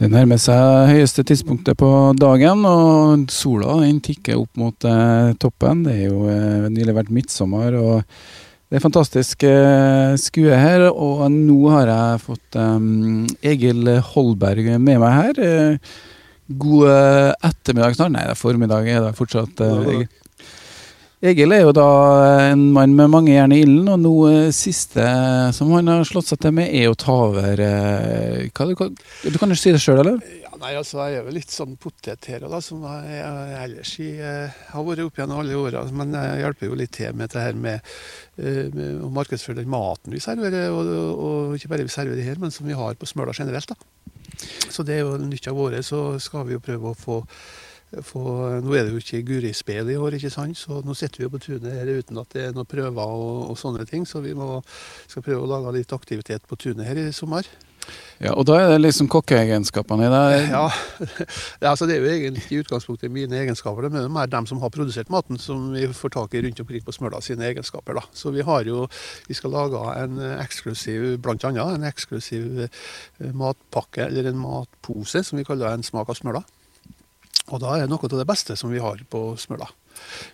Det nærmer seg høyeste tidspunktet på dagen, og sola den tikker opp mot eh, toppen. Det er jo eh, nylig vært midtsommer, og det er fantastisk eh, skue her. Og nå har jeg fått eh, Egil Holberg med meg her. Eh, god eh, ettermiddag snart. Nei, det er formiddag er det fortsatt. Egil. Egil er jo da en mann med mange jern i ilden, og nå eh, siste som han har slått seg til med, er å ta over eh, du, kan- du kan jo si det sjøl, eller? Ja, nei, altså Jeg er vel litt sånn potet her da, som jeg, jeg ellers i, jeg har vært opp gjennom alle åra. Men jeg hjelper jo litt til med det her med, eh, å markedsføre den maten vi serverer. Og, og ikke bare vi serverer her, men som vi har på Smøla generelt. da. Så det er jo nytt av året, så skal vi jo prøve å få, få Nå er det jo ikke Gurispel i år, ikke sant? så nå sitter vi jo på tunet her uten at det er noen prøver og, og sånne ting. Så vi må, skal prøve å lage litt aktivitet på tunet her i sommer. Ja, og da er det liksom kokkeegenskapene i deg? Ja, altså det er jo egentlig i utgangspunktet mine egenskaper, men det er mer dem som har produsert maten, som vi får tak i rundt omkring på Smøla sine egenskaper. da. Så vi har jo, vi skal lage en eksklusiv, blant annet en eksklusiv eh, matpakke, eller en matpose, som vi kaller en smak av Smøla. Og da er det noe av det beste som vi har på Smøla.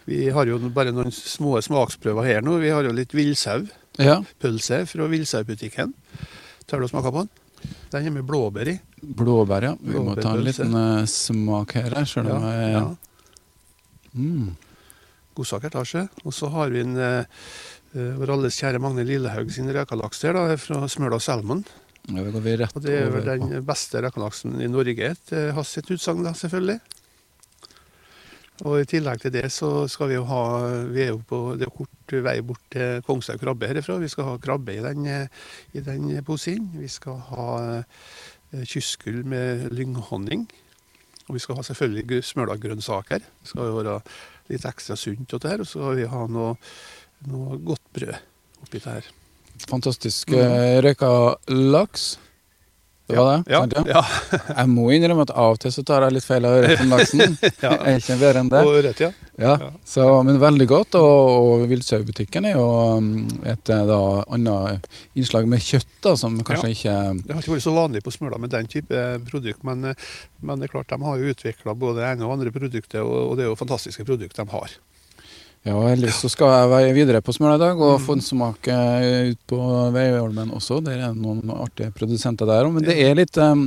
Vi har jo bare noen små smaksprøver her nå. Vi har jo litt villsauepølse Ja, fra Villsaubutikken. Tør du å smake på den? Den er med blåbær i. Blåbær, ja. Vi må ta en liten uh, smak her, sjøl om ja, jeg ja. mm. Godsaker etasje. Og så har vi en eh, vår alles kjære Magne Lillehaug sin rekalaks der, da, fra Smøla Salmon. ja, Da går vi rett Og det er vel over den beste rekalaksen i Norge, etter hans sitt utsagn, selvfølgelig. Og i tillegg til det så skal vi jo ha Vi er jo på det er kort vei bort til Kongshaug krabbe herifra. Vi skal ha krabbe i den, eh, i den posen. Vi skal ha eh, kystgull med lynghonning. Og vi skal ha selvfølgelig gu- smøla grønnsaker. Det skal jo være litt ekstra sunt Og, der. Og så skal vi ha noe, noe godt brød oppi det her. fantastisk uh, røyka laks. Det var det? Ja, sant, ja. Jeg må innrømme at av og til så tar jeg litt feil av ørreten laksen. Ja. Jeg er ikke bedre enn det. Og rett, ja. Ja, Ja. så, men veldig godt. Og, og villsaubutikken er jo um, et eh, da, annet innslag med kjøtt, da, som kanskje ikke Det har ikke vært så vanlig på Smøla med den type produkt, men, eh, men det er klart de har jo utvikla både det ene og andre produktet, og, og det er jo fantastiske produkter de har. Ja, ellers så skal jeg være videre på Smøla i dag og få en smak eh, ut på Veiholmen også. Der er noen artige produsenter der òg, men det er litt um,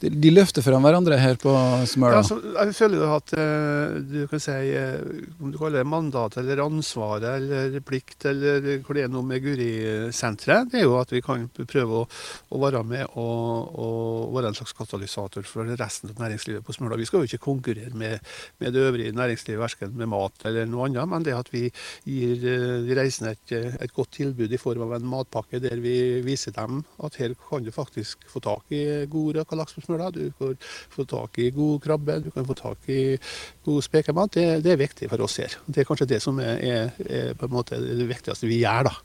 de, løfter fram hverandre her på Smøla. Ja, jeg føler jo at eh, du kan si eh, om du kaller det mandat eller ansvaret eller plikt eller hva det er noe med Guri-senteret, det er jo at vi kan prøve å, å være med og, og være en slags katalysator for resten av næringslivet på Smøla. Vi skal jo ikke konkurrere med, med det øvrige næringslivet, verken med mat eller noe annet, men det at vi gir eh, de reisende et, et godt tilbud i form av en matpakke der vi viser dem at her kan du faktisk få tak i god røkalaks på Smøla, du kan få tak i god krabbe, du kan få tak i god spekemat. Det, det er viktig for oss her. Det er kanskje det som er, er, er på en måte det viktigste vi gjør, da.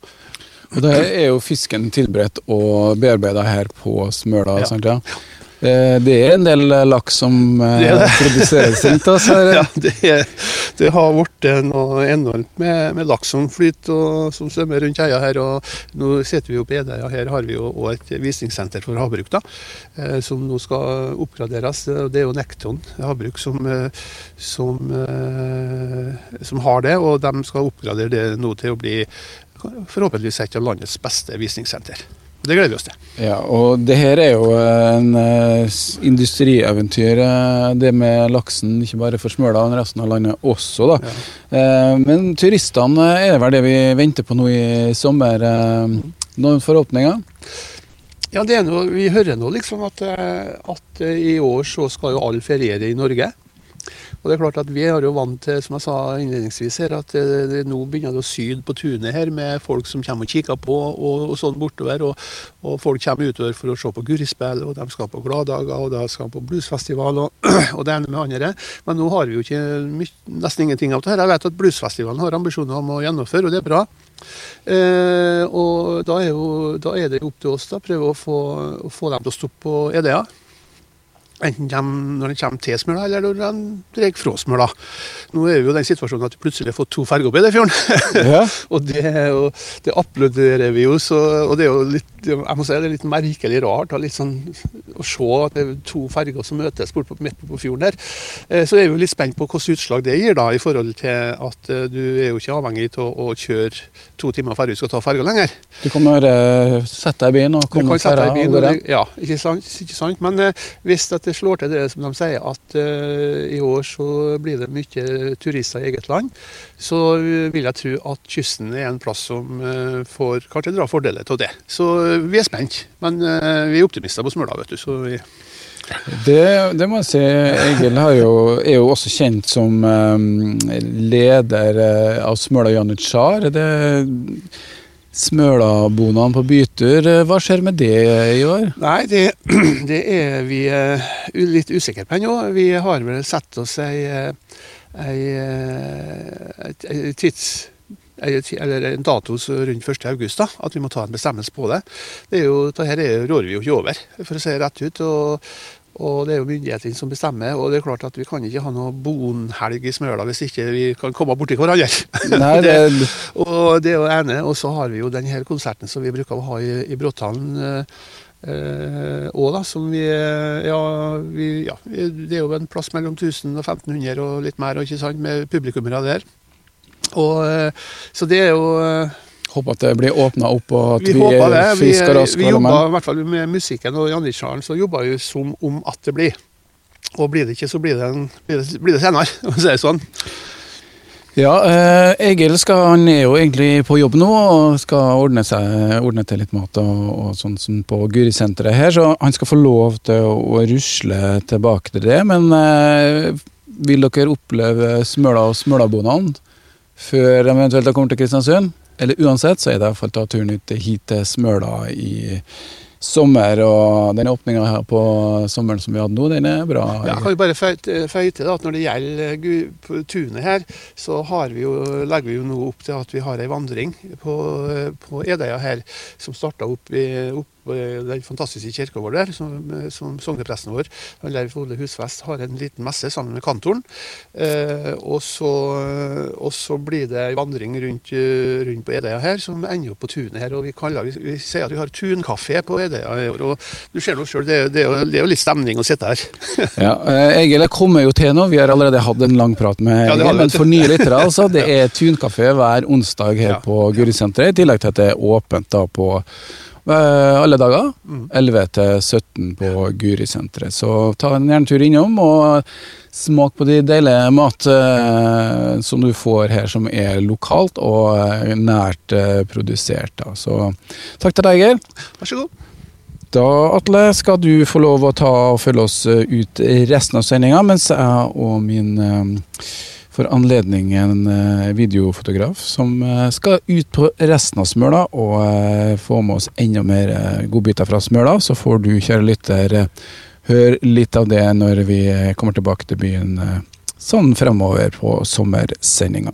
Og det er jo fisken tilberedt og bearbeida her på Smøla. Ja. sant ja? Eh, Det er en del eh, laks som eh, Det det. produseres rundt oss. Ja, det, er, det har blitt noe enormt med, med laks som flyter og som svømmer rundt øya her. og Nå sitter vi jo på Edøya. Her har vi jo også et visningssenter for havbruk da, som nå skal oppgraderes. Det er jo Nekton havbruk som, som, som har det, og de skal oppgradere det nå til å bli forhåpentligvis et av landets beste visningssenter. Det gleder vi oss til. Ja, og det her er jo en eh, industrieventyr, eh, det med laksen. Ikke bare for Smøla, men resten av landet også, da. Ja. Eh, Men turistene er vel det vi venter på nå i sommer. Noen forhåpninger? Ja, det er noe, Vi hører nå liksom at, at i år så skal jo alle feriere i Norge. Og det er klart at Vi er jo vant til som jeg sa innledningsvis her, at det, det nå begynner det å syde på tunet her med folk som kommer og kikker på og, og sånn bortover. Og, og folk kommer utover for å se på Gurispill, og de skal på Gladdager og de skal på bluesfestival og, og det ene med andre. Men nå har vi jo ikke my- nesten ingenting av det her. Jeg vet at bluesfestivalen har ambisjoner om å gjennomføre, og det er bra. Eh, og da er, jo, da er det opp til oss da, prøve å få, å få dem til å stoppe på Edøya. Enten de, når de kommer til Smøla, eller når de drar fra Smøla. Nå er vi jo i den situasjonen at vi plutselig har fått to ferger opp i Eidefjorden. Ja. og det, er det applauderer vi jo, så, og det er jo litt jeg må si det er litt merkelig rart og litt sånn, å se at det er to ferger som møtes bort på, midt på fjorden der. Eh, Så er vi jo litt spent på hvilket utslag det gir, da, i forhold til at eh, du er jo ikke avhengig av å kjøre to timer før du skal ta ferga lenger. Du kan bare sette deg i bilen og komme deg i og gå det- ja, ikke sant? Ikke sant? Men eh, hvis det slår til det som de sier, at eh, i år så blir det mye turister i eget land, så eh, vil jeg tro at kysten er en plass som eh, får kanskje dra fordeler av det. Så eh, vi er spent. Men eh, vi er optimister på Smøla, vet du. Så vi, Det, det må jeg si. Egil har jo, er jo også kjent som um, leder eh, av Smøla Janitsjar. Det Smølabonene på bytur, eh, hva skjer med det i år? Nei, det, det er vi uh, litt usikre på ennå. Vi har vel satt oss ei, ei, ei, eh, ei tids... Eller en dato rundt 1. august, da, at vi må ta en bestemmelse på det. det er jo, Dette rår vi jo ikke over, for å si det rett ut. og og det er jo myndighetene som bestemmer. Og det er klart at vi kan ikke ha noe bonhelg i Smøla hvis ikke vi kan komme borti hverandre. Nei, det, Og det er jo ene. Og så har vi jo den her konserten som vi bruker å ha i, i Bråthallen eh, òg, da. Som vi eh, Ja, vi, ja, det er jo en plass mellom 1000 og 1500 og litt mer, og ikke sant, med publikummere der. Og, eh, så det er jo eh, håper at det blir åpna opp, og at vi, vi, håper det. er Vi, vi jobber i hvert fall med musikken og Janitsjaren, så jobber vi som om at det blir. Og blir det ikke, så blir det, en, blir det, blir det senere, for å si det sånn. Ja, eh, Egil skal, han er jo egentlig på jobb nå og skal ordne, seg, ordne til litt mat og, og sånn som på Gurisenteret her, så han skal få lov til å, å rusle tilbake til det. Men eh, vil dere oppleve Smøla og Smølabonene før de eventuelt kommer til Kristiansund? Eller uansett, så er det iallfall ta turen ut hit til Smøla i sommer. Og den åpninga her på sommeren som vi hadde nå, den er bra. Ja, jeg kan jo bare føye føye til at når det gjelder gu- tunet her, så vi jo, legger vi jo nå opp til at vi har ei vandring på, på Edøya her, som starta opp i opp i den fantastiske kirka vår der, som, som sognepresten vår, han Leif Ole Husfest, har en liten messe sammen med kantoren. Eh, og, så, og så blir det en vandring rundt, eh, rundt på Edøya her, som ender opp på tunet her. og Vi, kaller, vi, vi sier at vi har tunkafé på Edøya i år. og Du ser nå sjøl, det, det, det er jo litt stemning å sitte her. Ja, eh, Egil jeg kommer jo til nå. Vi har allerede hatt en lang prat med Egil. ja, men for nye lyttere, altså. Det er Tunkafé hver onsdag her Ja. på Gurisenteret. I tillegg til at det er åpent da på eh, alle dager. Mm. 11 til 17 på Gurisenteret. Så ta en gjerne tur innom og smak på de deilige mat eh, som du får her, som er lokalt og eh, nært eh, produsert. Da. Så takk til deg, Geir. Vær så god. Da, Atle, skal du få lov å ta og følge oss eh, ut resten av sendinga, mens jeg og min eh, får anledning en eh, videofotograf som eh, skal ut på resten av Smøla og eh, få med oss enda mer godbiter fra Smøla. Så får du, kjære lytter, høre litt av det når vi kommer tilbake til byen sånn fremover på sommersendinga.